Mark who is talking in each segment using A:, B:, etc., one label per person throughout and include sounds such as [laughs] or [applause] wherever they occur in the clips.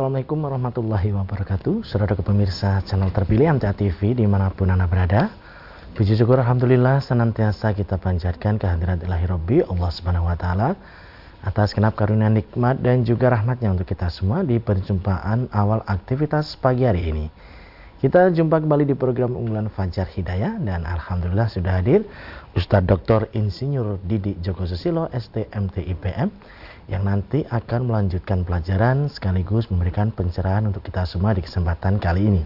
A: Assalamualaikum warahmatullahi wabarakatuh Saudara pemirsa channel terpilih MTA TV di mana pun Anda berada Puji syukur Alhamdulillah senantiasa kita panjatkan kehadiran ilahi Rabbi Allah subhanahu wa ta'ala Atas kenap karunia nikmat dan juga rahmatnya untuk kita semua di perjumpaan awal aktivitas pagi hari ini kita jumpa kembali di program unggulan Fajar Hidayah dan Alhamdulillah sudah hadir Ustadz Dr. Insinyur Didi Joko Susilo STMT IPM yang nanti akan melanjutkan pelajaran sekaligus memberikan pencerahan untuk kita semua di kesempatan kali ini.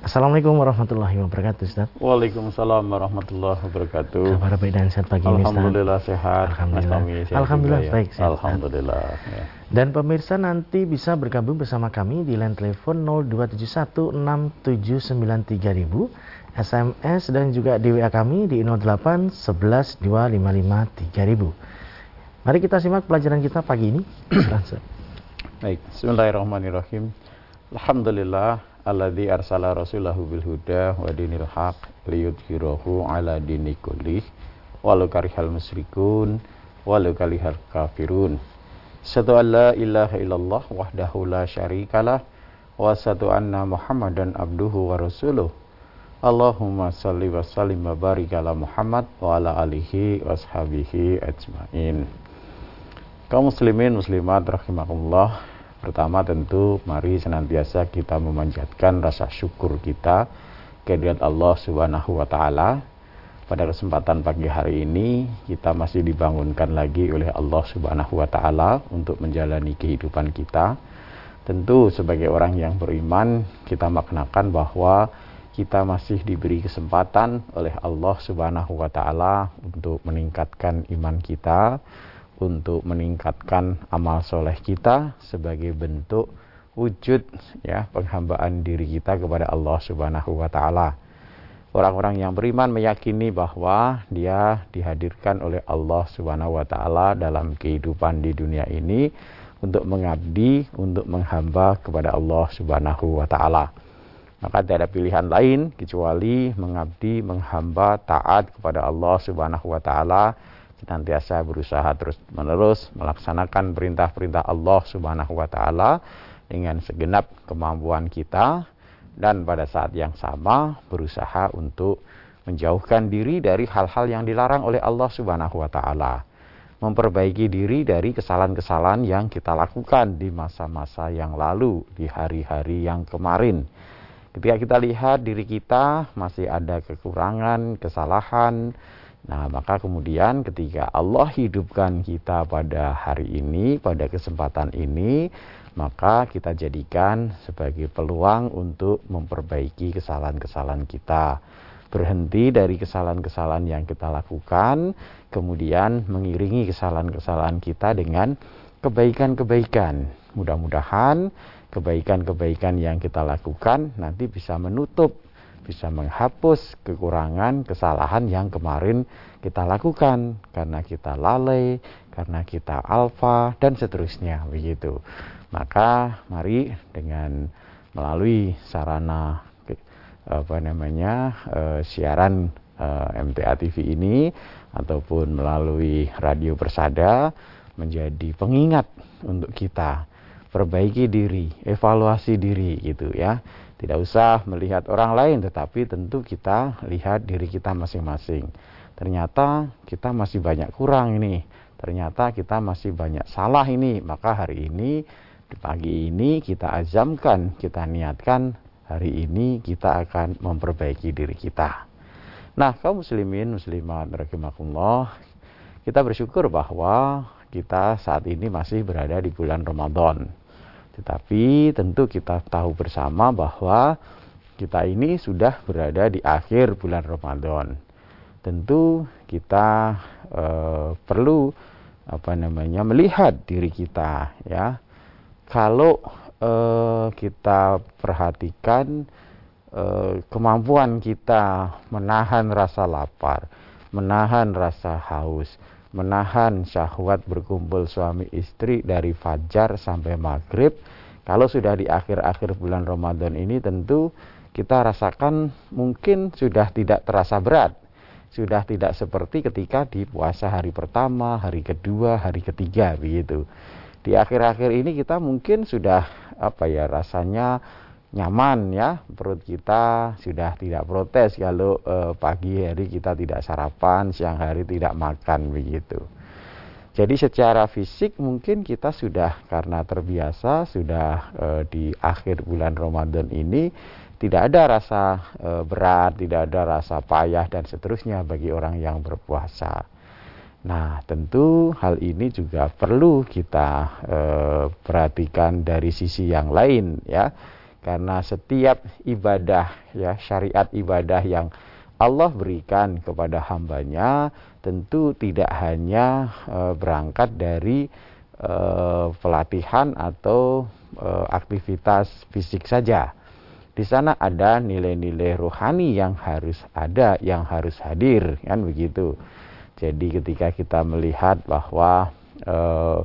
A: Assalamualaikum warahmatullahi wabarakatuh Ustaz.
B: Waalaikumsalam warahmatullahi wabarakatuh.
A: Kabar baik dan sehat pagi
B: ini Alhamdulillah sehat.
A: Alhamdulillah. sehat Alhamdulillah
B: ya.
A: baik sehat.
B: Alhamdulillah ya.
A: Dan pemirsa nanti bisa bergabung bersama kami di line telepon 02716793000 SMS dan juga di WA kami di 08 11 Mari kita simak pelajaran kita pagi ini. [clears throat]
B: Baik, Bismillahirrahmanirrahim. Alhamdulillah alladzi arsala rasulahu bil huda wa dinil haq liyudhhirahu ala dini kullih walau karihal musyrikun walau karihal kafirun. Satu an la ilaha illallah wahdahu la syarikalah wa satu anna muhammadan abduhu wa rasuluh. Allahumma salli wa sallim wa barik ala Muhammad wa ala alihi wa ajmain kaum muslimin muslimat rahimakumullah. Pertama tentu mari senantiasa kita memanjatkan rasa syukur kita kehadirat Allah subhanahu wa ta'ala. Pada kesempatan pagi hari ini kita masih dibangunkan lagi oleh Allah subhanahu wa ta'ala untuk menjalani kehidupan kita. Tentu sebagai orang yang beriman kita maknakan bahwa kita masih diberi kesempatan oleh Allah Subhanahu wa taala untuk meningkatkan iman kita, untuk meningkatkan amal soleh kita sebagai bentuk wujud ya penghambaan diri kita kepada Allah Subhanahu wa taala. Orang-orang yang beriman meyakini bahwa dia dihadirkan oleh Allah Subhanahu wa taala dalam kehidupan di dunia ini untuk mengabdi, untuk menghamba kepada Allah Subhanahu wa taala. Maka tidak ada pilihan lain kecuali mengabdi, menghamba, taat kepada Allah Subhanahu wa taala senantiasa berusaha terus menerus melaksanakan perintah-perintah Allah Subhanahu wa taala dengan segenap kemampuan kita dan pada saat yang sama berusaha untuk menjauhkan diri dari hal-hal yang dilarang oleh Allah Subhanahu wa taala. Memperbaiki diri dari kesalahan-kesalahan yang kita lakukan di masa-masa yang lalu, di hari-hari yang kemarin. Ketika kita lihat diri kita masih ada kekurangan, kesalahan, Nah, maka kemudian ketika Allah hidupkan kita pada hari ini, pada kesempatan ini, maka kita jadikan sebagai peluang untuk memperbaiki kesalahan-kesalahan kita. Berhenti dari kesalahan-kesalahan yang kita lakukan, kemudian mengiringi kesalahan-kesalahan kita dengan kebaikan-kebaikan. Mudah-mudahan kebaikan-kebaikan yang kita lakukan nanti bisa menutup bisa menghapus kekurangan, kesalahan yang kemarin kita lakukan. Karena kita lalai, karena kita alfa dan seterusnya begitu. Maka mari dengan melalui sarana apa namanya uh, siaran eh, MTA TV ini ataupun melalui radio Persada menjadi pengingat untuk kita. Perbaiki diri, evaluasi diri gitu ya tidak usah melihat orang lain, tetapi tentu kita lihat diri kita masing-masing. Ternyata kita masih banyak kurang ini. Ternyata kita masih banyak salah ini. Maka hari ini, pagi ini kita azamkan, kita niatkan hari ini kita akan memperbaiki diri kita. Nah, kaum muslimin, muslimat, rahimakumullah, kita bersyukur bahwa kita saat ini masih berada di bulan Ramadan tetapi tentu kita tahu bersama bahwa kita ini sudah berada di akhir bulan Ramadan. Tentu kita e, perlu apa namanya melihat diri kita ya. Kalau e, kita perhatikan e, kemampuan kita menahan rasa lapar, menahan rasa haus, menahan syahwat berkumpul suami istri dari fajar sampai maghrib kalau sudah di akhir-akhir bulan Ramadan ini tentu kita rasakan mungkin sudah tidak terasa berat sudah tidak seperti ketika di puasa hari pertama, hari kedua, hari ketiga begitu. di akhir-akhir ini kita mungkin sudah apa ya rasanya nyaman ya. Perut kita sudah tidak protes kalau eh, pagi hari kita tidak sarapan siang hari tidak makan begitu. Jadi secara fisik mungkin kita sudah karena terbiasa sudah eh, di akhir bulan Ramadan ini tidak ada rasa eh, berat tidak ada rasa payah dan seterusnya bagi orang yang berpuasa. Nah, tentu hal ini juga perlu kita e, perhatikan dari sisi yang lain ya. Karena setiap ibadah ya, syariat ibadah yang Allah berikan kepada hambanya tentu tidak hanya e, berangkat dari e, pelatihan atau e, aktivitas fisik saja. Di sana ada nilai-nilai rohani yang harus ada, yang harus hadir, kan begitu. Jadi ketika kita melihat bahwa eh,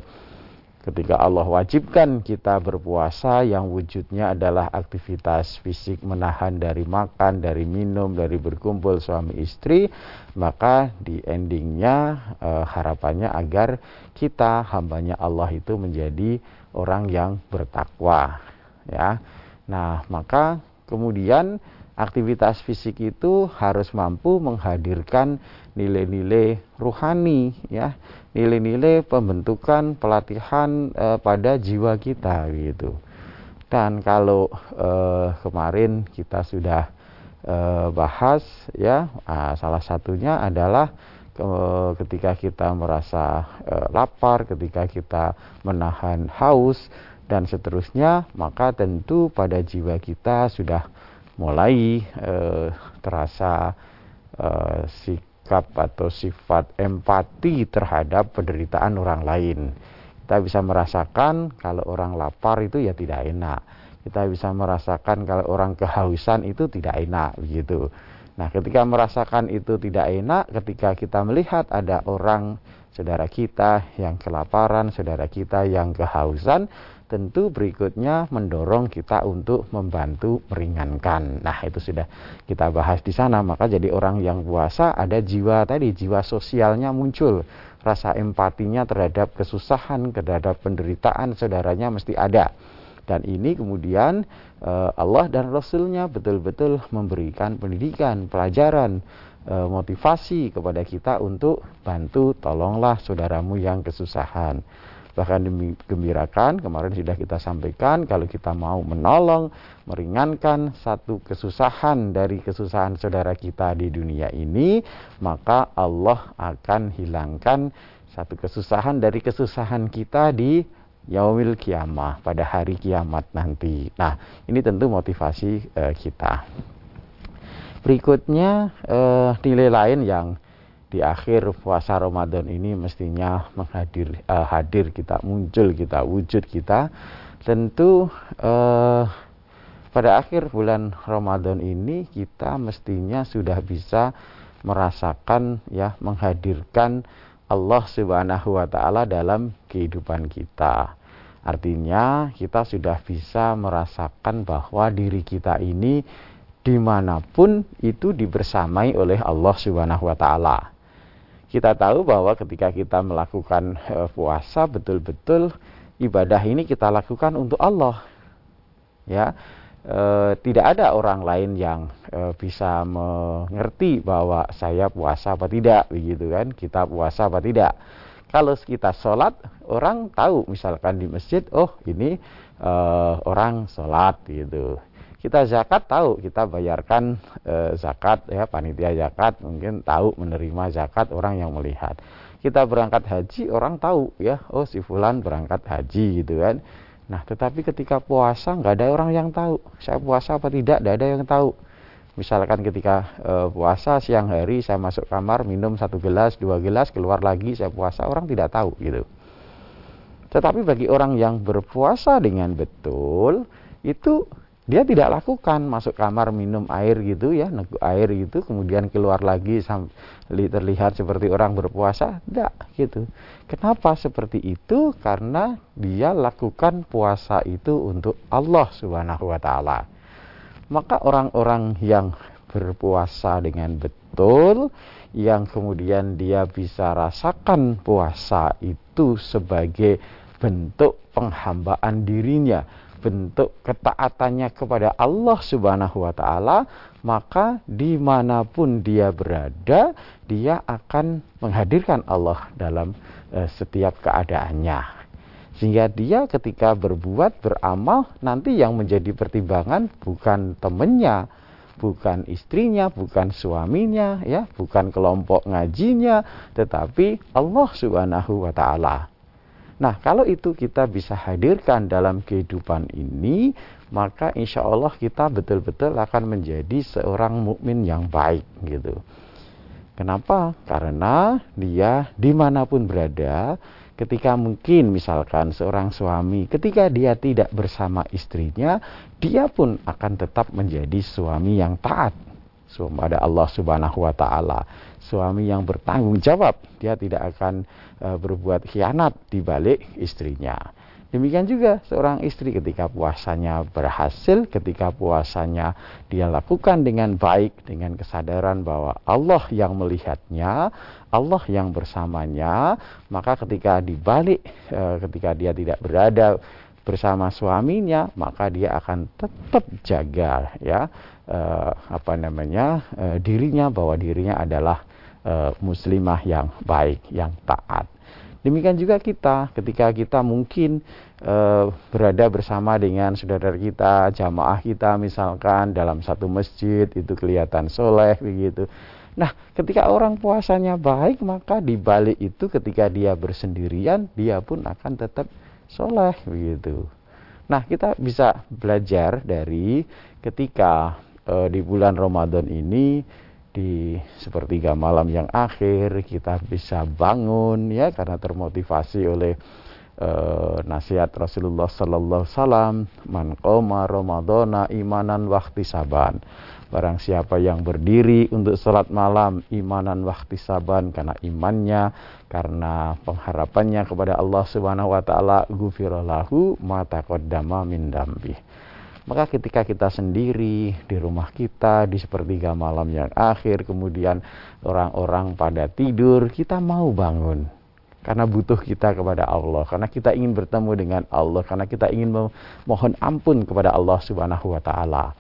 B: ketika Allah wajibkan kita berpuasa yang wujudnya adalah aktivitas fisik menahan dari makan, dari minum, dari berkumpul suami istri, maka di endingnya eh, harapannya agar kita hambanya Allah itu menjadi orang yang bertakwa, ya. Nah, maka kemudian aktivitas fisik itu harus mampu menghadirkan nilai-nilai ruhani ya. Nilai-nilai pembentukan pelatihan e, pada jiwa kita gitu. Dan kalau e, kemarin kita sudah e, bahas ya nah, salah satunya adalah e, ketika kita merasa e, lapar ketika kita menahan haus dan seterusnya maka tentu pada jiwa kita sudah mulai eh, terasa eh, sikap atau sifat empati terhadap penderitaan orang lain. Kita bisa merasakan kalau orang lapar itu ya tidak enak. Kita bisa merasakan kalau orang kehausan itu tidak enak begitu. Nah, ketika merasakan itu tidak enak, ketika kita melihat ada orang saudara kita yang kelaparan, saudara kita yang kehausan, tentu berikutnya mendorong kita untuk membantu meringankan. Nah, itu sudah kita bahas di sana. Maka jadi orang yang puasa ada jiwa tadi, jiwa sosialnya muncul. Rasa empatinya terhadap kesusahan, terhadap penderitaan saudaranya mesti ada. Dan ini kemudian eh, Allah dan Rasulnya betul-betul memberikan pendidikan, pelajaran, motivasi kepada kita untuk bantu tolonglah saudaramu yang kesusahan bahkan digembirakan kemarin sudah kita sampaikan kalau kita mau menolong meringankan satu kesusahan dari kesusahan saudara kita di dunia ini maka Allah akan hilangkan satu kesusahan dari kesusahan kita di yaumil kiamah pada hari kiamat nanti. Nah, ini tentu motivasi uh, kita. Berikutnya uh, nilai lain yang di akhir puasa Ramadan ini mestinya menghadir uh, hadir kita muncul kita wujud kita tentu uh, pada akhir bulan Ramadan ini kita mestinya sudah bisa merasakan ya menghadirkan Allah Subhanahu wa taala dalam kehidupan kita. Artinya kita sudah bisa merasakan bahwa diri kita ini di mana pun itu dibersamai oleh Allah Subhanahu wa taala kita tahu bahwa ketika kita melakukan uh, puasa betul-betul ibadah ini kita lakukan untuk Allah. Ya. E, tidak ada orang lain yang e, bisa mengerti bahwa saya puasa apa tidak begitu kan kita puasa apa tidak kalau kita sholat orang tahu misalkan di masjid oh ini e, orang sholat gitu kita zakat tahu kita bayarkan e, zakat ya panitia zakat mungkin tahu menerima zakat orang yang melihat. Kita berangkat haji orang tahu ya oh si fulan berangkat haji gitu kan. Nah tetapi ketika puasa nggak ada orang yang tahu. Saya puasa apa tidak tidak ada yang tahu. Misalkan ketika e, puasa siang hari saya masuk kamar minum satu gelas dua gelas keluar lagi saya puasa orang tidak tahu gitu. Tetapi bagi orang yang berpuasa dengan betul itu dia tidak lakukan masuk kamar minum air gitu ya neguk air gitu kemudian keluar lagi terlihat seperti orang berpuasa tidak gitu. Kenapa seperti itu? Karena dia lakukan puasa itu untuk Allah subhanahu wa taala. Maka orang-orang yang berpuasa dengan betul yang kemudian dia bisa rasakan puasa itu sebagai bentuk penghambaan dirinya, bentuk ketaatannya kepada Allah Subhanahu wa Ta'ala, maka di mana pun dia berada, dia akan menghadirkan Allah dalam uh, setiap keadaannya. Sehingga dia ketika berbuat, beramal, nanti yang menjadi pertimbangan bukan temannya, bukan istrinya, bukan suaminya, ya, bukan kelompok ngajinya, tetapi Allah Subhanahu wa taala. Nah, kalau itu kita bisa hadirkan dalam kehidupan ini, maka insya Allah kita betul-betul akan menjadi seorang mukmin yang baik gitu. Kenapa? Karena dia di mana pun berada, ketika mungkin misalkan seorang suami, ketika dia tidak bersama istrinya, dia pun akan tetap menjadi suami yang taat kepada Allah Subhanahu wa taala. Suami yang bertanggung jawab, dia tidak akan e, berbuat khianat di balik istrinya. Demikian juga seorang istri ketika puasanya berhasil, ketika puasanya dia lakukan dengan baik, dengan kesadaran bahwa Allah yang melihatnya, Allah yang bersamanya, maka ketika dibalik, e, ketika dia tidak berada bersama suaminya, maka dia akan tetap jaga ya uh, apa namanya uh, dirinya bahwa dirinya adalah uh, muslimah yang baik, yang taat. Demikian juga kita, ketika kita mungkin uh, berada bersama dengan saudara kita, jamaah kita misalkan dalam satu masjid itu kelihatan soleh begitu. Nah, ketika orang puasanya baik, maka di balik itu ketika dia bersendirian, dia pun akan tetap soleh begitu. Nah, kita bisa belajar dari ketika uh, di bulan Ramadan ini di sepertiga malam yang akhir kita bisa bangun ya karena termotivasi oleh uh, nasihat Rasulullah sallallahu salam man qoma ramadhana imanan waktu saban barang siapa yang berdiri untuk sholat malam imanan waktu saban karena imannya karena pengharapannya kepada Allah Subhanahu wa taala ghufirallahu ma taqaddama min dambi maka ketika kita sendiri di rumah kita di sepertiga malam yang akhir, kemudian orang-orang pada tidur, kita mau bangun. Karena butuh kita kepada Allah, karena kita ingin bertemu dengan Allah, karena kita ingin memohon ampun kepada Allah Subhanahu wa Ta'ala.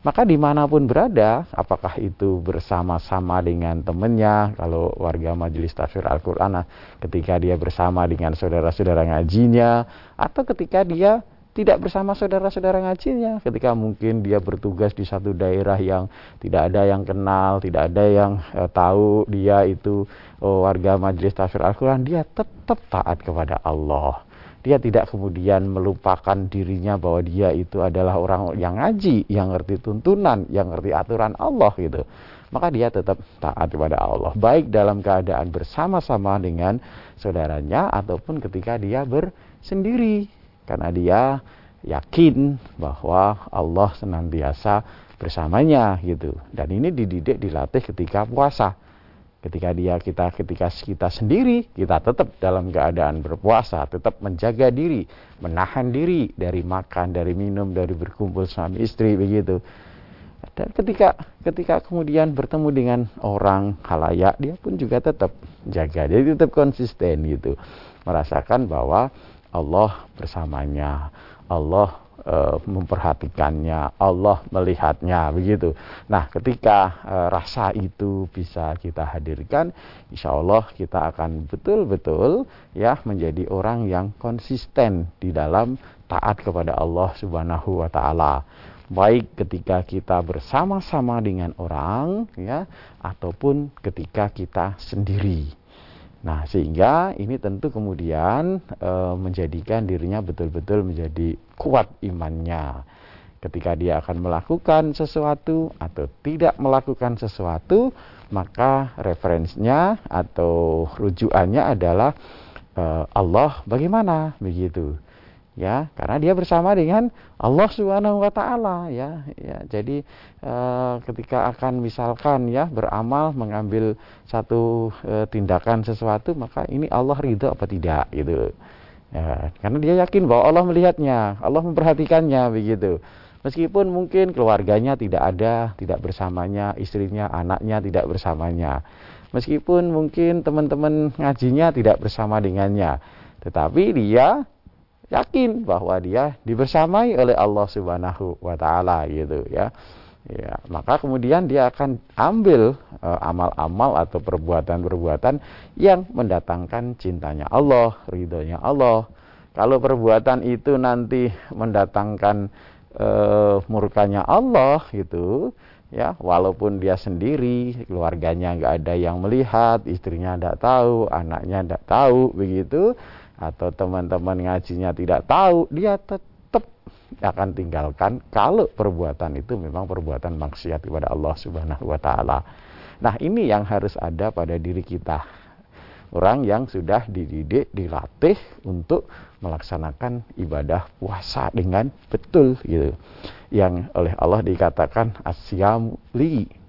B: Maka di mana pun berada, apakah itu bersama-sama dengan temannya, kalau warga majelis tafsir Al-Quran, ketika dia bersama dengan saudara-saudara ngajinya, atau ketika dia tidak bersama saudara-saudara ngajinya ketika mungkin dia bertugas di satu daerah yang tidak ada yang kenal, tidak ada yang eh, tahu dia itu oh, warga majelis tafsir Al-Quran, dia tetap taat kepada Allah. Dia tidak kemudian melupakan dirinya bahwa dia itu adalah orang yang ngaji, yang ngerti tuntunan, yang ngerti aturan Allah gitu. Maka dia tetap taat kepada Allah, baik dalam keadaan bersama-sama dengan saudaranya ataupun ketika dia bersendiri. Karena dia yakin bahwa Allah senantiasa bersamanya gitu. Dan ini dididik dilatih ketika puasa ketika dia kita ketika kita sendiri kita tetap dalam keadaan berpuasa tetap menjaga diri menahan diri dari makan dari minum dari berkumpul suami istri begitu. Dan ketika ketika kemudian bertemu dengan orang halayak dia pun juga tetap jaga jadi tetap konsisten gitu. Merasakan bahwa Allah bersamanya, Allah e, memperhatikannya, Allah melihatnya begitu. Nah, ketika e, rasa itu bisa kita hadirkan, insya Allah kita akan betul-betul ya menjadi orang yang konsisten di dalam taat kepada Allah Subhanahu wa taala. Baik ketika kita bersama-sama dengan orang ya ataupun ketika kita sendiri. Nah, sehingga ini tentu kemudian e, menjadikan dirinya betul-betul menjadi kuat imannya. Ketika dia akan melakukan sesuatu atau tidak melakukan sesuatu, maka referensinya atau rujukannya adalah e, Allah bagaimana begitu ya karena dia bersama dengan Allah Subhanahu wa taala ya ya. Jadi e, ketika akan misalkan ya beramal mengambil satu e, tindakan sesuatu maka ini Allah ridho apa tidak gitu. Ya karena dia yakin bahwa Allah melihatnya Allah memperhatikannya begitu. Meskipun mungkin keluarganya tidak ada tidak bersamanya istrinya anaknya tidak bersamanya. Meskipun mungkin teman-teman ngajinya tidak bersama dengannya tetapi dia yakin bahwa dia dibersamai oleh Allah Subhanahu wa taala gitu ya. Ya, maka kemudian dia akan ambil eh, amal-amal uh, atau perbuatan-perbuatan yang mendatangkan cintanya Allah, ridhonya Allah. Kalau perbuatan itu nanti mendatangkan uh, murkanya Allah gitu, ya walaupun dia sendiri keluarganya nggak ada yang melihat istrinya tidak tahu anaknya tidak tahu begitu atau teman-teman ngajinya tidak tahu dia tetap akan tinggalkan kalau perbuatan itu memang perbuatan maksiat kepada Allah Subhanahu wa taala. Nah, ini yang harus ada pada diri kita. Orang yang sudah dididik, dilatih untuk melaksanakan ibadah puasa dengan betul gitu yang oleh Allah dikatakan asyam li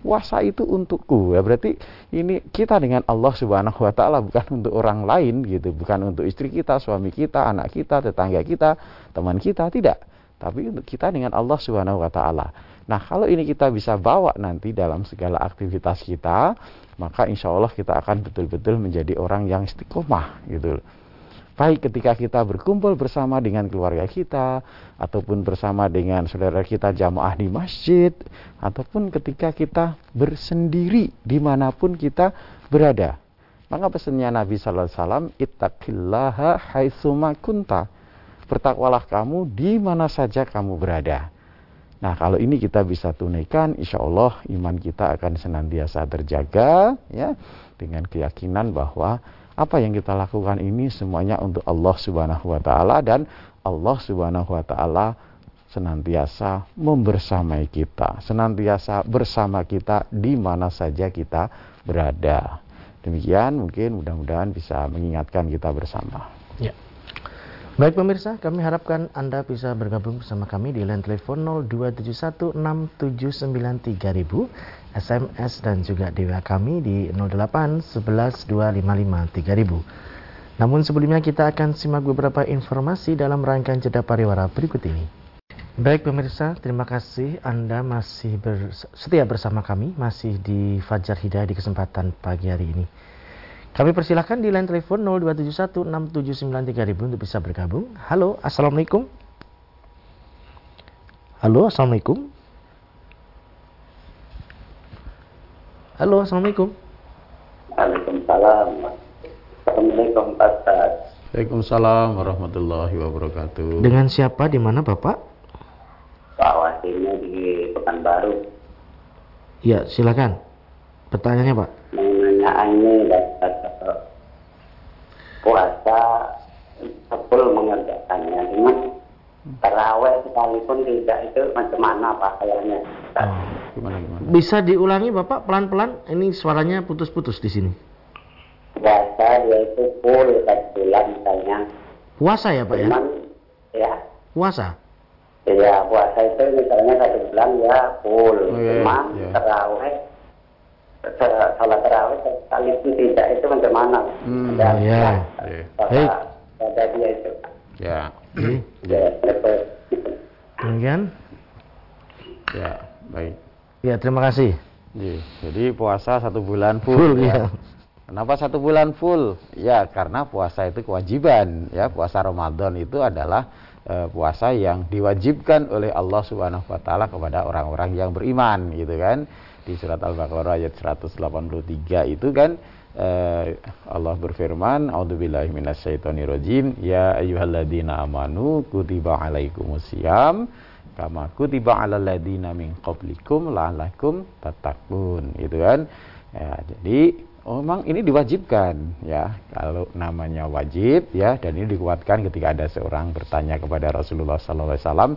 B: puasa itu untukku. Ya berarti ini kita dengan Allah Subhanahu wa taala bukan untuk orang lain gitu bukan untuk istri kita suami kita anak kita tetangga kita teman kita tidak. Tapi untuk kita dengan Allah Subhanahu wa taala. Nah kalau ini kita bisa bawa nanti dalam segala aktivitas kita maka insya Allah kita akan betul-betul menjadi orang yang istiqomah gitu Baik ketika kita berkumpul bersama dengan keluarga kita, ataupun bersama dengan saudara kita jamaah di masjid, ataupun ketika kita bersendiri di mana pun kita berada. Maka pesannya Nabi Sallallahu Alaihi Wasallam, ittaqillaha haitsuma kunta. Bertakwalah kamu di mana saja kamu berada. Nah kalau ini kita bisa tunaikan, insya Allah iman kita akan senantiasa terjaga, ya, dengan keyakinan bahwa apa yang kita lakukan ini semuanya untuk Allah Subhanahu wa taala dan Allah Subhanahu wa taala senantiasa membersamai kita, senantiasa bersama kita di mana saja kita berada. Demikian mungkin mudah-mudahan bisa mengingatkan kita bersama.
A: Ya. Baik pemirsa, kami harapkan Anda bisa bergabung bersama kami di line telepon 02716793000, SMS dan juga DWA kami di 08 11 Namun sebelumnya kita akan simak beberapa informasi dalam rangkaian jeda pariwara berikut ini. Baik pemirsa, terima kasih Anda masih setia bersama kami, masih di Fajar Hidayah di kesempatan pagi hari ini. Kami persilahkan di line telepon 02716793000 untuk bisa bergabung. Halo, Assalamualaikum. Halo, Assalamualaikum. Halo, Assalamualaikum.
C: Waalaikumsalam. Assalamualaikum Pak
B: Waalaikumsalam warahmatullahi wabarakatuh.
A: Dengan siapa di mana Bapak?
C: Pak Wasinya di Pekanbaru.
A: Ya, silakan. Pertanyaannya Pak.
C: Menanyaannya puasa sepul mengerjakannya dengan terawih sekalipun tidak itu macam mana pakaiannya oh,
A: gimana, gimana? bisa diulangi bapak pelan-pelan ini suaranya putus-putus di sini
C: puasa yaitu full satu bulan misalnya
A: puasa ya pak ya?
C: Cuman, ya
A: puasa
C: Iya, puasa itu misalnya satu bulan ya full. Oh, iya, iya. iya. terawih salat terawih sekalipun tidak itu macam mana?
A: Hmm, ya.
C: ya. Pada dia itu.
B: Ya.
A: ya. Kemudian?
B: Ya, baik.
A: Ya, terima kasih.
B: Ya, jadi puasa satu bulan full.
A: Full ya. ya.
B: Kenapa satu bulan full? Ya, karena puasa itu kewajiban. Ya, puasa Ramadan itu adalah e, puasa yang diwajibkan oleh Allah Subhanahu Wa Taala kepada orang-orang yang beriman, gitu kan? di surat Al-Baqarah ayat 183 itu kan eh, Allah berfirman A'udzubillahi minasyaitonirrajim ya ayyuhalladzina amanu kutiba alaikumusiyam kama kutiba alal ladzina min qablikum la'allakum tattaqun gitu kan ya jadi oh, memang ini diwajibkan ya kalau namanya wajib ya dan ini dikuatkan ketika ada seorang bertanya kepada Rasulullah sallallahu alaihi wasallam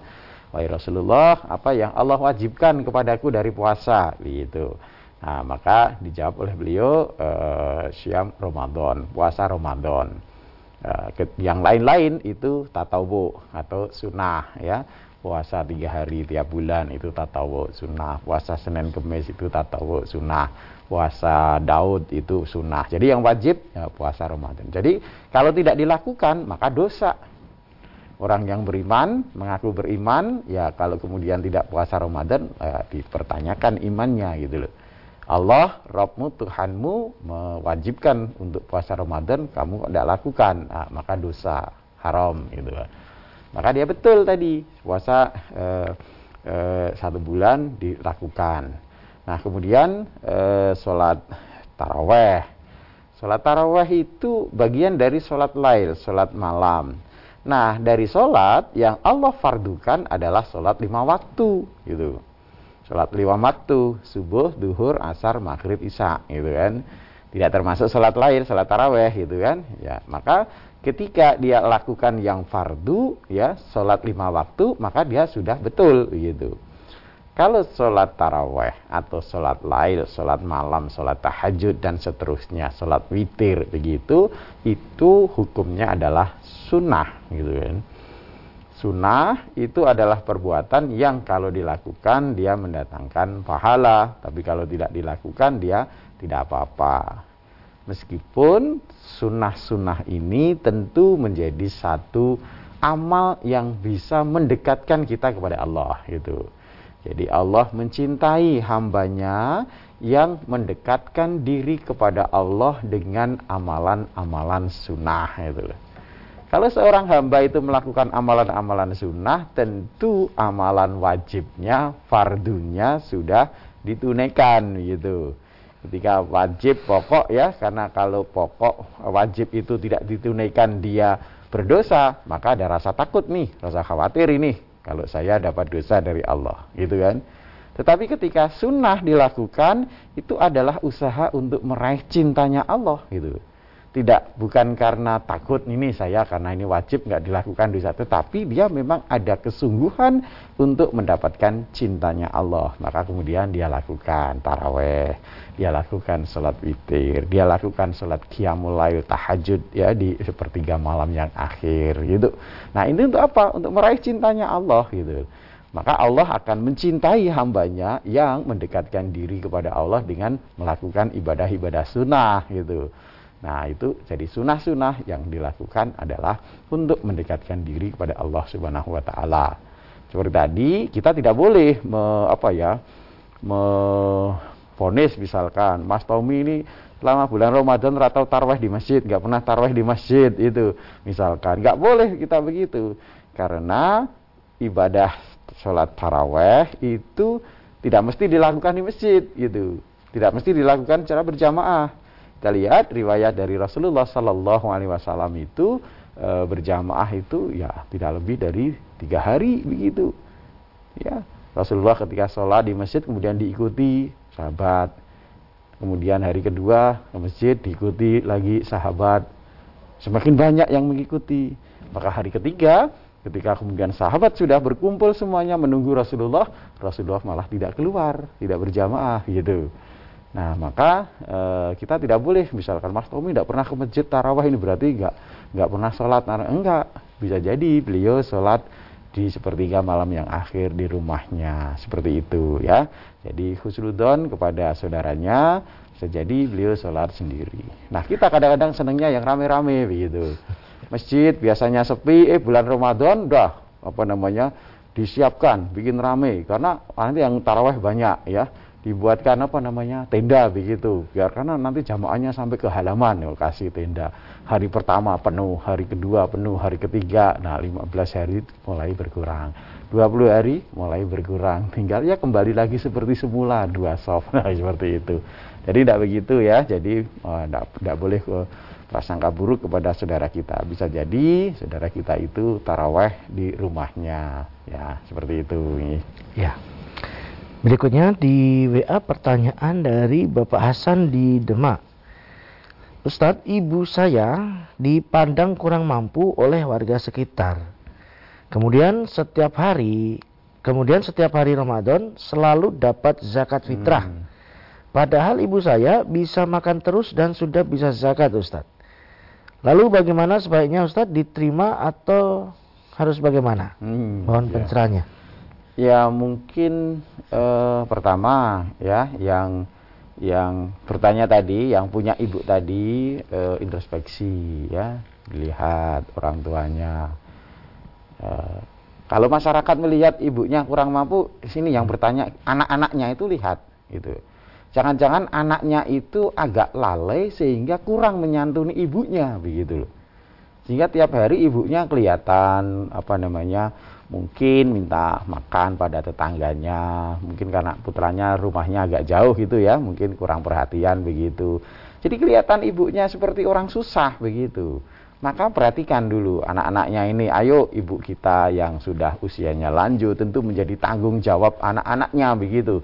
B: Wahai Rasulullah, apa yang Allah wajibkan kepadaku dari puasa gitu. Nah, maka dijawab oleh beliau uh, siam Ramadan, puasa Ramadan. Uh, yang lain-lain itu tatawu atau sunnah ya. Puasa tiga hari tiap bulan itu tatawu sunnah. Puasa Senin Kemis itu tatawu sunnah. Puasa Daud itu sunnah. Jadi yang wajib ya, puasa Ramadan. Jadi kalau tidak dilakukan maka dosa orang yang beriman mengaku beriman ya kalau kemudian tidak puasa Ramadan ya, dipertanyakan imannya gitu loh Allah, Robmu, Tuhanmu mewajibkan untuk puasa Ramadan, kamu tidak lakukan, nah, maka dosa haram gitu. Maka dia betul tadi puasa eh, eh, satu bulan dilakukan. Nah kemudian eh, sholat taraweh. Sholat taraweh itu bagian dari sholat lail, sholat malam. Nah dari sholat yang Allah fardukan adalah sholat lima waktu gitu. Sholat lima waktu, subuh, duhur, asar, maghrib, isya, gitu kan. Tidak termasuk sholat lain, sholat taraweh, gitu kan. Ya, maka ketika dia lakukan yang fardu, ya, sholat lima waktu, maka dia sudah betul, gitu. Kalau sholat taraweh atau sholat lail, sholat malam, sholat tahajud dan seterusnya, sholat witir begitu, itu hukumnya adalah sunnah, gitu kan. Sunnah itu adalah perbuatan yang kalau dilakukan dia mendatangkan pahala, tapi kalau tidak dilakukan dia tidak apa-apa. Meskipun sunnah-sunnah ini tentu menjadi satu amal yang bisa mendekatkan kita kepada Allah gitu. Jadi Allah mencintai hambanya yang mendekatkan diri kepada Allah dengan amalan-amalan sunnah itu. Kalau seorang hamba itu melakukan amalan-amalan sunnah, tentu amalan wajibnya, fardunya sudah ditunaikan gitu. Ketika wajib pokok ya, karena kalau pokok wajib itu tidak ditunaikan dia berdosa, maka ada rasa takut nih, rasa khawatir ini kalau saya dapat dosa dari Allah, gitu kan. Tetapi ketika sunnah dilakukan, itu adalah usaha untuk meraih cintanya Allah gitu tidak bukan karena takut ini saya karena ini wajib nggak dilakukan dosa tetapi dia memang ada kesungguhan untuk mendapatkan cintanya Allah maka kemudian dia lakukan taraweh dia lakukan sholat witir dia lakukan sholat qiyamul lail tahajud ya di sepertiga malam yang akhir gitu nah ini untuk apa untuk meraih cintanya Allah gitu maka Allah akan mencintai hambanya yang mendekatkan diri kepada Allah dengan melakukan ibadah-ibadah sunnah gitu Nah, itu jadi sunnah-sunnah yang dilakukan adalah untuk mendekatkan diri kepada Allah Subhanahu wa taala. Seperti tadi, kita tidak boleh me, apa ya? Fonis misalkan Mas Tommy ini selama bulan Ramadan ratau tarwah di masjid, nggak pernah tarwah di masjid itu misalkan. Nggak boleh kita begitu. Karena ibadah sholat taraweh itu tidak mesti dilakukan di masjid gitu. Tidak mesti dilakukan secara berjamaah kita lihat riwayat dari Rasulullah Sallallahu Alaihi Wasallam itu e, berjamaah itu ya tidak lebih dari tiga hari begitu. Ya Rasulullah ketika sholat di masjid kemudian diikuti sahabat. Kemudian hari kedua ke masjid diikuti lagi sahabat. Semakin banyak yang mengikuti. Maka hari ketiga ketika kemudian sahabat sudah berkumpul semuanya menunggu Rasulullah, Rasulullah malah tidak keluar, tidak berjamaah gitu. Nah, maka e, kita tidak boleh misalkan Mas Tommy tidak pernah ke masjid tarawih ini berarti enggak enggak pernah sholat. Nah, enggak, bisa jadi beliau sholat di sepertiga malam yang akhir di rumahnya seperti itu ya. Jadi khusnudon kepada saudaranya sejadi beliau sholat sendiri. Nah, kita kadang-kadang senangnya yang rame-rame begitu. Masjid biasanya sepi, eh bulan Ramadan dah apa namanya disiapkan bikin rame karena nanti yang taraweh banyak ya dibuatkan apa namanya tenda begitu. Biar karena nanti jamaahnya sampai ke halaman ya kasih tenda. Hari pertama penuh hari kedua penuh hari ketiga. Nah 15 hari mulai berkurang. 20 hari mulai berkurang. Tinggal ya kembali lagi seperti semula dua soft. [laughs] Nah seperti itu. Jadi tidak begitu ya. Jadi tidak oh, boleh ke prasangka buruk kepada saudara kita. Bisa jadi saudara kita itu taraweh di rumahnya. Ya seperti itu
A: ya Berikutnya di WA pertanyaan dari Bapak Hasan di Demak. Ustadz, ibu saya dipandang kurang mampu oleh warga sekitar. Kemudian setiap hari, kemudian setiap hari Ramadan selalu dapat zakat fitrah. Hmm. Padahal ibu saya bisa makan terus dan sudah bisa zakat Ustadz. Lalu bagaimana sebaiknya Ustadz diterima atau harus bagaimana? Hmm, Mohon ya. pencerahannya.
B: Ya mungkin eh, pertama ya yang yang bertanya tadi, yang punya ibu tadi eh, introspeksi ya, lihat orang tuanya. Eh, kalau masyarakat melihat ibunya kurang mampu, sini yang bertanya anak-anaknya itu lihat gitu. Jangan-jangan anaknya itu agak lalai sehingga kurang menyantuni ibunya begitu loh. Sehingga tiap hari ibunya kelihatan apa namanya mungkin minta makan pada tetangganya, mungkin karena putranya rumahnya agak jauh gitu ya, mungkin kurang perhatian begitu. Jadi kelihatan ibunya seperti orang susah begitu. Maka perhatikan dulu anak-anaknya ini, ayo ibu kita yang sudah usianya lanjut tentu menjadi tanggung jawab anak-anaknya begitu.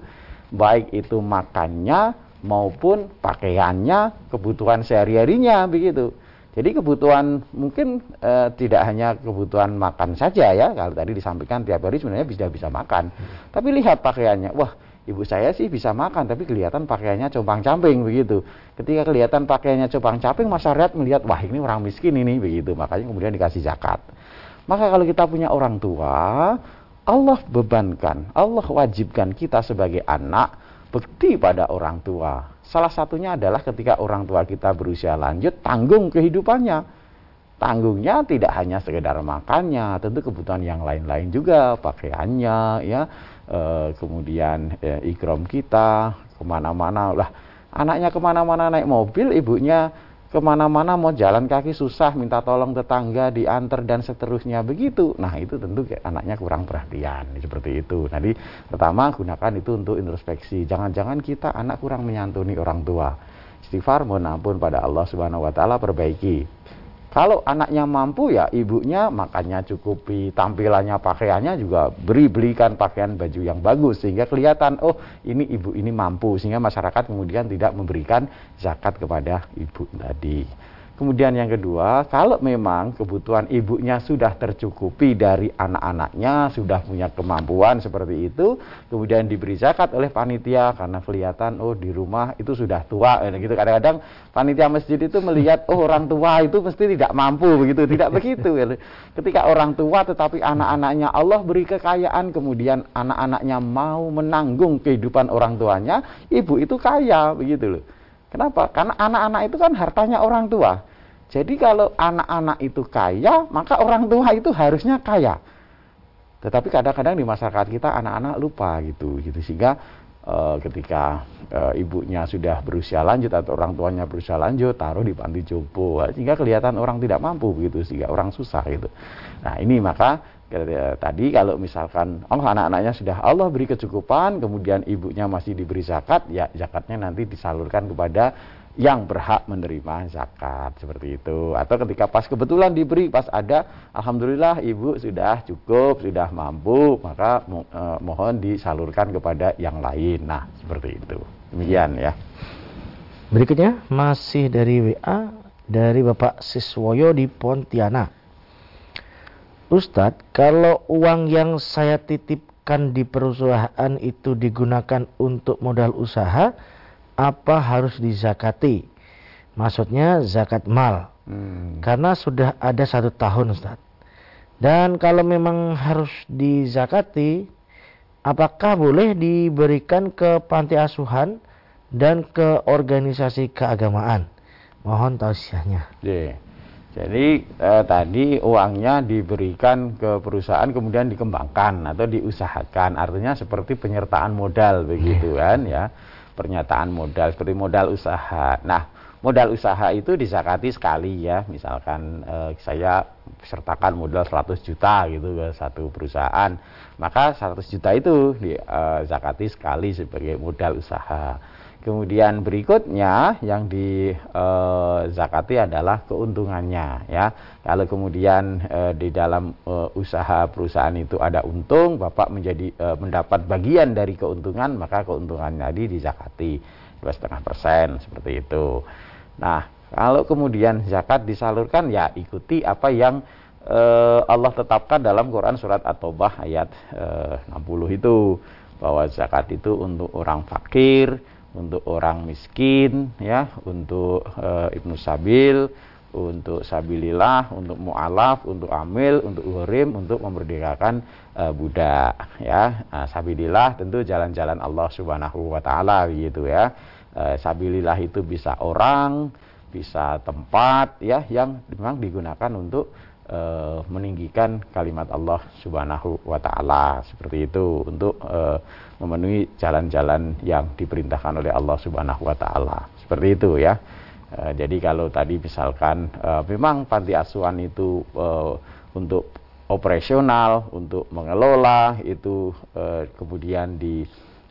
B: Baik itu makannya maupun pakaiannya, kebutuhan sehari-harinya begitu. Jadi kebutuhan mungkin e, tidak hanya kebutuhan makan saja ya, kalau tadi disampaikan tiap hari sebenarnya bisa bisa makan. Tapi lihat pakaiannya, wah ibu saya sih bisa makan tapi kelihatan pakaiannya compang camping begitu. Ketika kelihatan pakaiannya compang camping masyarakat melihat wah ini orang miskin ini begitu. Makanya kemudian dikasih zakat. Maka kalau kita punya orang tua Allah bebankan Allah wajibkan kita sebagai anak bekti pada orang tua salah satunya adalah ketika orang tua kita berusia lanjut tanggung kehidupannya. Tanggungnya tidak hanya sekedar makannya, tentu kebutuhan yang lain-lain juga, pakaiannya, ya, e, kemudian e, ikrom kita ke mana-mana lah, anaknya ke mana-mana naik mobil, ibunya ke mana-mana mau jalan kaki susah, minta tolong tetangga diantar dan seterusnya begitu. Nah itu tentu anaknya kurang perhatian seperti itu. Jadi pertama gunakan itu untuk introspeksi. Jangan-jangan kita anak kurang menyantuni orang tua. Istighfar mohon ampun pada Allah Subhanahu Wa Taala perbaiki kalau anaknya mampu ya ibunya makannya cukupi, tampilannya pakaiannya juga beri belikan pakaian baju yang bagus sehingga kelihatan oh ini ibu ini mampu sehingga masyarakat kemudian tidak memberikan zakat kepada ibu tadi. Kemudian yang kedua, kalau memang kebutuhan ibunya sudah tercukupi dari anak-anaknya, sudah punya kemampuan seperti itu, kemudian diberi zakat oleh panitia karena kelihatan oh di rumah itu sudah tua, eh, gitu. Kadang-kadang panitia masjid itu melihat oh orang tua itu mesti tidak mampu begitu, tidak begitu. Ketika orang tua tetapi anak-anaknya Allah beri kekayaan, kemudian anak-anaknya mau menanggung kehidupan orang tuanya, ibu itu kaya begitu loh. Kenapa? Karena anak-anak itu kan hartanya orang tua. Jadi kalau anak-anak itu kaya, maka orang tua itu harusnya kaya. Tetapi kadang-kadang di masyarakat kita anak-anak lupa gitu, gitu sehingga e, ketika e, ibunya sudah berusia lanjut atau orang tuanya berusia lanjut taruh di panti jompo, sehingga kelihatan orang tidak mampu begitu, sehingga orang susah gitu. Nah ini maka tadi kalau misalkan oh anak-anaknya sudah Allah beri kecukupan kemudian ibunya masih diberi zakat ya zakatnya nanti disalurkan kepada yang berhak menerima zakat. Seperti itu. Atau ketika pas kebetulan diberi pas ada alhamdulillah ibu sudah cukup sudah mampu maka eh, mohon disalurkan kepada yang lain. Nah seperti itu. Demikian ya.
A: Berikutnya masih dari WA dari Bapak Siswoyo di Pontianak Ustadz, kalau uang yang saya titipkan di perusahaan itu digunakan untuk modal usaha, apa harus dizakati? Maksudnya zakat mal. Hmm. Karena sudah ada satu tahun Ustadz. Dan kalau memang harus dizakati, apakah boleh diberikan ke panti asuhan dan ke organisasi keagamaan? Mohon tausiahnya.
B: Yeah. Jadi eh, tadi uangnya diberikan ke perusahaan kemudian dikembangkan atau diusahakan. Artinya seperti penyertaan modal begitu iya. kan ya. Pernyataan modal seperti modal usaha. Nah, modal usaha itu disakati sekali ya. Misalkan eh, saya sertakan modal 100 juta gitu ke satu perusahaan, maka 100 juta itu disakati eh, sekali sebagai modal usaha. Kemudian berikutnya yang dizakati eh, adalah keuntungannya ya. Kalau kemudian e, di dalam e, usaha perusahaan itu ada untung, Bapak menjadi e, mendapat bagian dari keuntungan, maka keuntungannya dizakati dua setengah persen seperti itu. Nah, kalau kemudian zakat disalurkan ya ikuti apa yang e, Allah tetapkan dalam Quran surat At-Taubah ayat e, 60 itu bahwa zakat itu untuk orang fakir, untuk orang miskin ya untuk e, ibnu sabil untuk sabilillah untuk mualaf untuk amil untuk urim untuk memerdekakan e, budak ya. Nah, sabilillah tentu jalan-jalan Allah Subhanahu wa taala gitu ya. E, sabilillah itu bisa orang bisa tempat ya yang memang digunakan untuk uh, meninggikan kalimat Allah Subhanahu wa taala seperti itu untuk uh, memenuhi jalan-jalan yang diperintahkan oleh Allah Subhanahu wa taala. Seperti itu ya. Uh, jadi kalau tadi misalkan uh, memang panti asuhan itu uh, untuk operasional, untuk mengelola itu uh, kemudian di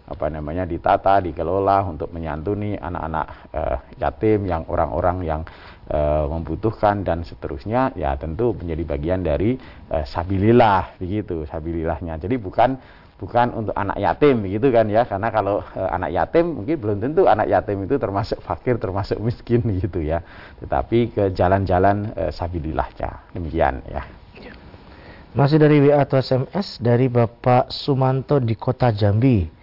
B: apa namanya ditata, dikelola untuk menyantuni anak-anak uh, yatim yang orang-orang yang uh, membutuhkan dan seterusnya ya tentu menjadi bagian dari uh, sabilillah begitu sabilillahnya. Jadi bukan bukan untuk anak yatim begitu kan ya karena kalau uh, anak yatim mungkin belum tentu anak yatim itu termasuk fakir termasuk miskin [laughs] gitu ya. Tetapi ke jalan-jalan uh, sabilillahnya demikian ya.
A: Masih dari WA atau SMS dari Bapak Sumanto di Kota Jambi.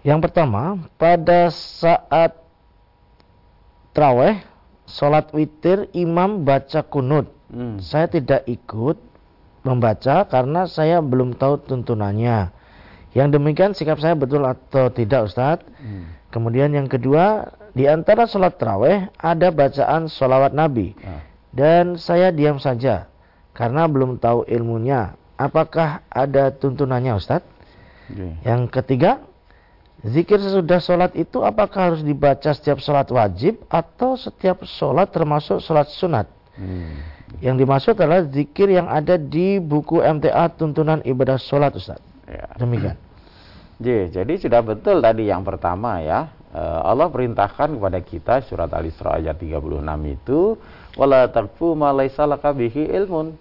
A: Yang pertama, pada saat traweh, sholat witir, imam baca kunut. Hmm. Saya tidak ikut membaca karena saya belum tahu tuntunannya. Yang demikian sikap saya betul atau tidak Ustadz? Hmm. Kemudian yang kedua, di antara sholat traweh ada bacaan sholawat Nabi. Ah. Dan saya diam saja karena belum tahu ilmunya. Apakah ada tuntunannya Ustadz? Okay. Yang ketiga, Zikir sesudah sholat itu apakah harus dibaca setiap sholat wajib atau setiap sholat termasuk sholat sunat? Hmm. Yang dimaksud adalah zikir yang ada di buku MTA tuntunan ibadah sholat Ustaz. Ya. Demikian. [clears throat]
B: jadi sudah betul tadi yang pertama ya. Eh, Allah perintahkan kepada kita surat Al-Isra ayat 36 itu wala taqfu ma bihi ilmun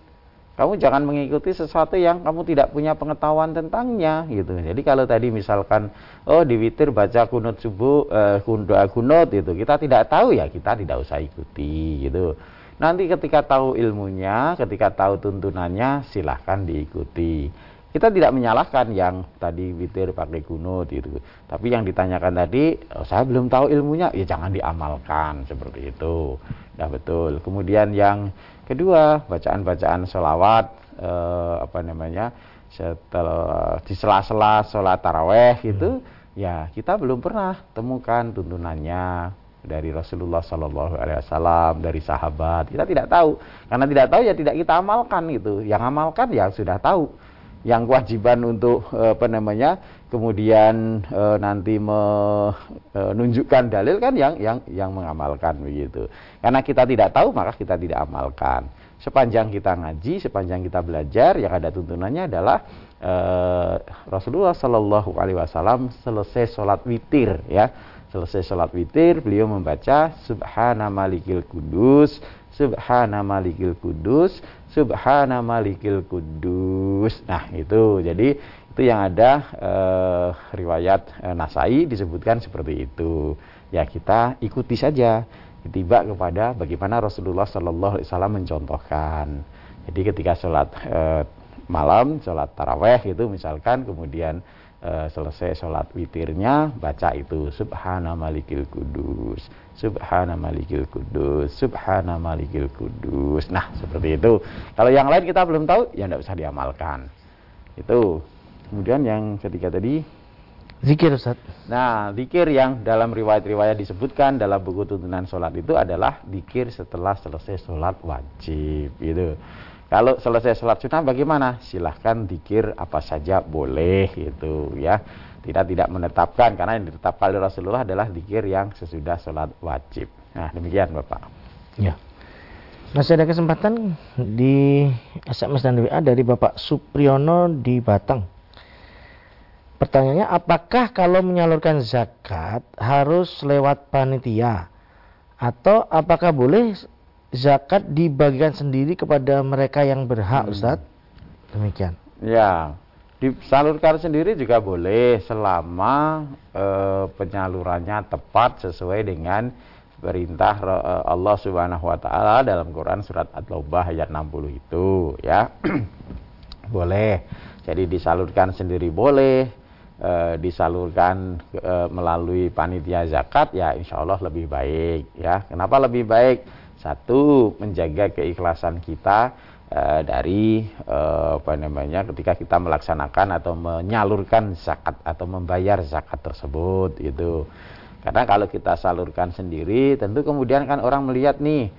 B: kamu jangan mengikuti sesuatu yang kamu tidak punya pengetahuan tentangnya gitu. Jadi kalau tadi misalkan oh di witir baca kunut subuh eh, doa kunut itu kita tidak tahu ya kita tidak usah ikuti gitu. Nanti ketika tahu ilmunya, ketika tahu tuntunannya silahkan diikuti. Kita tidak menyalahkan yang tadi witir pakai kunut itu. Tapi yang ditanyakan tadi, oh, saya belum tahu ilmunya, ya jangan diamalkan seperti itu. Ya betul. Kemudian yang Kedua, bacaan-bacaan sholawat eh, apa namanya setelah di sela-sela sholat taraweh itu hmm. ya kita belum pernah temukan tuntunannya dari Rasulullah Shallallahu Alaihi Wasallam dari sahabat. Kita tidak tahu. Karena tidak tahu ya tidak kita amalkan itu yang amalkan ya sudah tahu yang kewajiban untuk eh, apa namanya kemudian e, nanti menunjukkan eh, dalil kan yang yang yang mengamalkan begitu. Karena kita tidak tahu maka kita tidak amalkan. Sepanjang kita ngaji, sepanjang kita belajar, yang ada tuntunannya adalah e, Rasulullah Shallallahu Alaihi Wasallam selesai sholat witir ya, selesai sholat witir beliau membaca Subhana Malikil Kudus, Subhana Malikil Kudus, Subhana Malikil Kudus. Nah itu jadi itu yang ada eh, riwayat eh, Nasai disebutkan seperti itu. Ya kita ikuti saja tiba kepada bagaimana Rasulullah Shallallahu Alaihi Wasallam mencontohkan. Jadi ketika sholat eh, malam, sholat taraweh itu misalkan kemudian e, selesai sholat witirnya baca itu Subhana Malikil Kudus, Subhana Malikil Kudus, Subhana Malikil Kudus. Nah seperti itu. Kalau yang lain kita belum tahu, ya tidak usah diamalkan. Itu Kemudian yang ketiga tadi
A: Zikir Ustaz.
B: Nah, zikir yang dalam riwayat-riwayat disebutkan dalam buku tuntunan sholat itu adalah zikir setelah selesai sholat wajib gitu. Kalau selesai sholat sunnah bagaimana? Silahkan zikir apa saja boleh gitu ya. Tidak tidak menetapkan karena yang ditetapkan oleh Rasulullah adalah zikir yang sesudah sholat wajib. Nah demikian Bapak.
A: Ya. Masih ada kesempatan di SMS dan WA dari Bapak Supriyono di Batang. Pertanyaannya, apakah kalau menyalurkan zakat harus lewat panitia? Atau apakah boleh zakat dibagikan sendiri kepada mereka yang berhak, hmm. Ustaz? Demikian.
B: Ya, disalurkan sendiri juga boleh selama e, penyalurannya tepat sesuai dengan perintah eh, Allah Subhanahu wa taala dalam Quran surat At-Taubah ayat 60 itu, ya. [clears throat] boleh. Jadi disalurkan sendiri boleh, e, disalurkan e, melalui panitia zakat ya insya Allah lebih baik ya kenapa lebih baik satu menjaga keikhlasan kita e, dari e, apa namanya ketika kita melaksanakan atau menyalurkan zakat atau membayar zakat tersebut itu karena kalau kita salurkan sendiri tentu kemudian kan orang melihat nih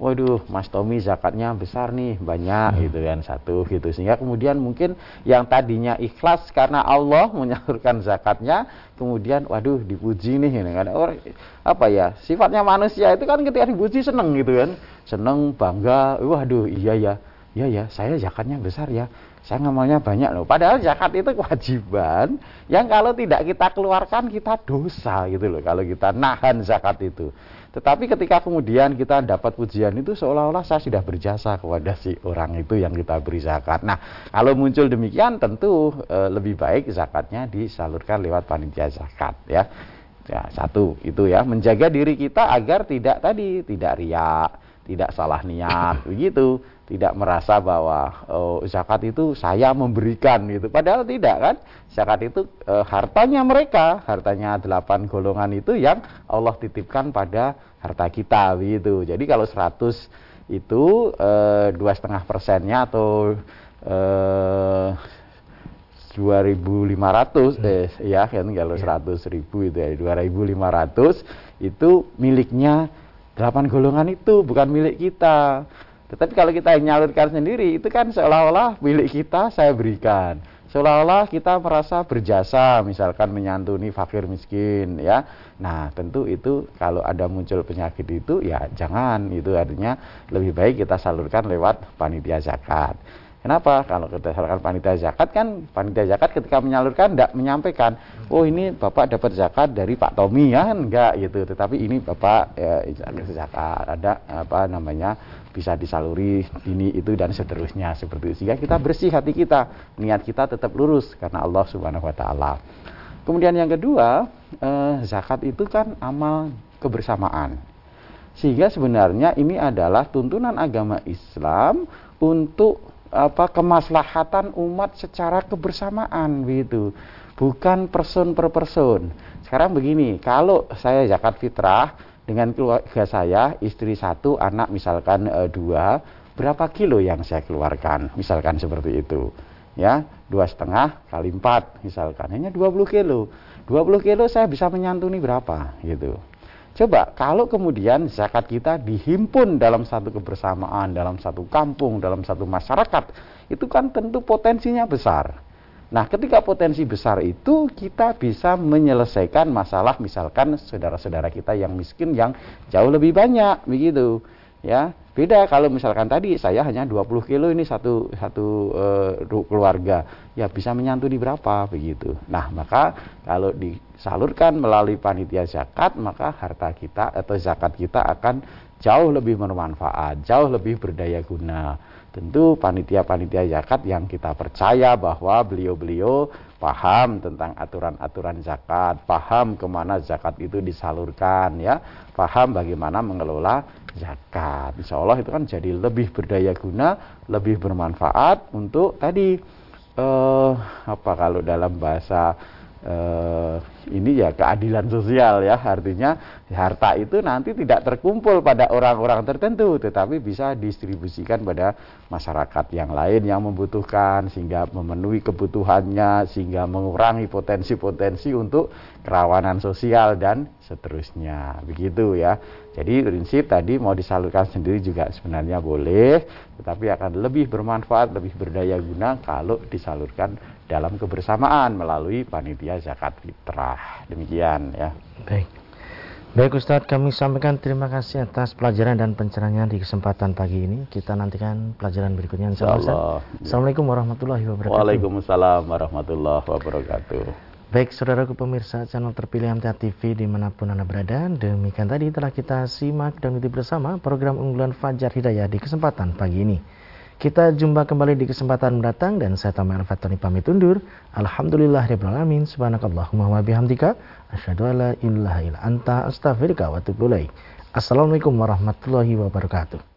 B: waduh Mas Tommy zakatnya besar nih banyak hmm. gitu kan satu gitu. Sehingga kemudian mungkin yang tadinya ikhlas karena Allah [laughs] menyalurkan zakatnya kemudian waduh dipuji nih gitu kan. Orang apa ya sifatnya manusia itu kan ketika dipuji seneng gitu kan. Seneng bangga waduh iya ya iya ya saya zakatnya besar ya. Saya ngamalnya banyak loh. Padahal zakat itu kewajiban yang kalau tidak kita keluarkan kita dosa gitu loh kalau kita nahan zakat itu. Tetapi ketika kemudian kita dapat pujian itu seolah-olah saya sudah berjasa kepada si orang itu yang kita beri zakat. Nah, kalau muncul demikian tentu e, lebih baik zakatnya disalurkan lewat panitia zakat ya. Ya, satu itu ya, menjaga diri kita agar tidak tadi tidak riak, tidak salah niat [coughs] begitu tidak merasa bahwa oh, zakat itu saya memberikan gitu. Padahal tidak kan. Zakat itu e, hartanya mereka, hartanya delapan golongan itu yang Allah titipkan pada harta kita gitu. Jadi kalau 100 itu eh, dua setengah persennya atau eh, 2.500 hmm. eh, ya kan kalau yeah. 100 ribu itu ya 2.500 itu miliknya delapan golongan itu bukan milik kita tetapi kalau kita nyalurkan sendiri, itu kan seolah-olah milik kita saya berikan. Seolah-olah kita merasa berjasa, misalkan menyantuni fakir miskin, ya. Nah, tentu itu kalau ada muncul penyakit itu, ya jangan. Itu artinya lebih baik kita salurkan lewat panitia zakat. Kenapa? Kalau kita salurkan panitia zakat kan panitia zakat ketika menyalurkan tidak menyampaikan, oh ini bapak dapat zakat dari Pak Tommy ya enggak gitu. Tetapi ini bapak ya, zakat ada apa namanya bisa disaluri ini itu dan seterusnya seperti itu. Sehingga kita bersih hati kita, niat kita tetap lurus karena Allah Subhanahu Wa Taala. Kemudian yang kedua, eh, zakat itu kan amal kebersamaan. Sehingga sebenarnya ini adalah tuntunan agama Islam untuk apa kemaslahatan umat secara kebersamaan begitu bukan person per person. Sekarang begini kalau saya zakat fitrah dengan keluarga saya istri satu anak misalkan e, dua berapa kilo yang saya keluarkan? Misalkan seperti itu ya. Dua setengah kali empat misalkan. Hanya 20 kilo. 20 kilo saya bisa menyantuni berapa gitu Coba kalau kemudian zakat kita dihimpun dalam satu kebersamaan, dalam satu kampung, dalam satu masyarakat, itu kan tentu potensinya besar. Nah, ketika potensi besar itu kita bisa menyelesaikan masalah misalkan saudara-saudara kita yang miskin yang jauh lebih banyak begitu. Ya, beda kalau misalkan tadi saya hanya 20 kilo ini satu satu uh, keluarga, ya bisa menyantuni berapa begitu. Nah, maka kalau disalurkan melalui panitia zakat, maka harta kita atau zakat kita akan jauh lebih bermanfaat, jauh lebih berdaya guna. Tentu panitia-panitia zakat yang kita percaya bahwa beliau-beliau paham tentang aturan-aturan zakat, paham ke mana zakat itu disalurkan, ya, paham bagaimana mengelola zakat. Insya Allah itu kan jadi lebih berdaya guna, lebih bermanfaat untuk tadi eh, apa kalau dalam bahasa eh, ini ya keadilan sosial ya artinya harta itu nanti tidak terkumpul pada orang-orang tertentu tetapi bisa distribusikan pada masyarakat yang lain yang membutuhkan sehingga memenuhi kebutuhannya sehingga mengurangi potensi-potensi untuk kerawanan sosial dan seterusnya begitu ya jadi prinsip tadi mau disalurkan sendiri juga sebenarnya boleh tetapi akan lebih bermanfaat lebih berdaya guna kalau disalurkan dalam kebersamaan melalui panitia zakat fitrah. Demikian ya.
A: Baik. Baik Ustadz, kami sampaikan terima kasih atas pelajaran dan pencerahannya di kesempatan pagi ini. Kita nantikan pelajaran berikutnya insya Allah. Assalamualaikum warahmatullahi wabarakatuh.
B: Waalaikumsalam warahmatullahi wabarakatuh.
A: Baik saudaraku pemirsa channel terpilih MTA TV di mana pun anda berada Demikian tadi telah kita simak dan ikuti bersama program unggulan Fajar Hidayah di kesempatan pagi ini kita jumpa kembali di kesempatan mendatang dan saya Tamai Al-Fatani pamit undur. Alhamdulillah alamin. Subhanakallahumma wa bihamdika asyhadu an la ilaha illa anta astaghfiruka wa atubu Assalamualaikum warahmatullahi wabarakatuh.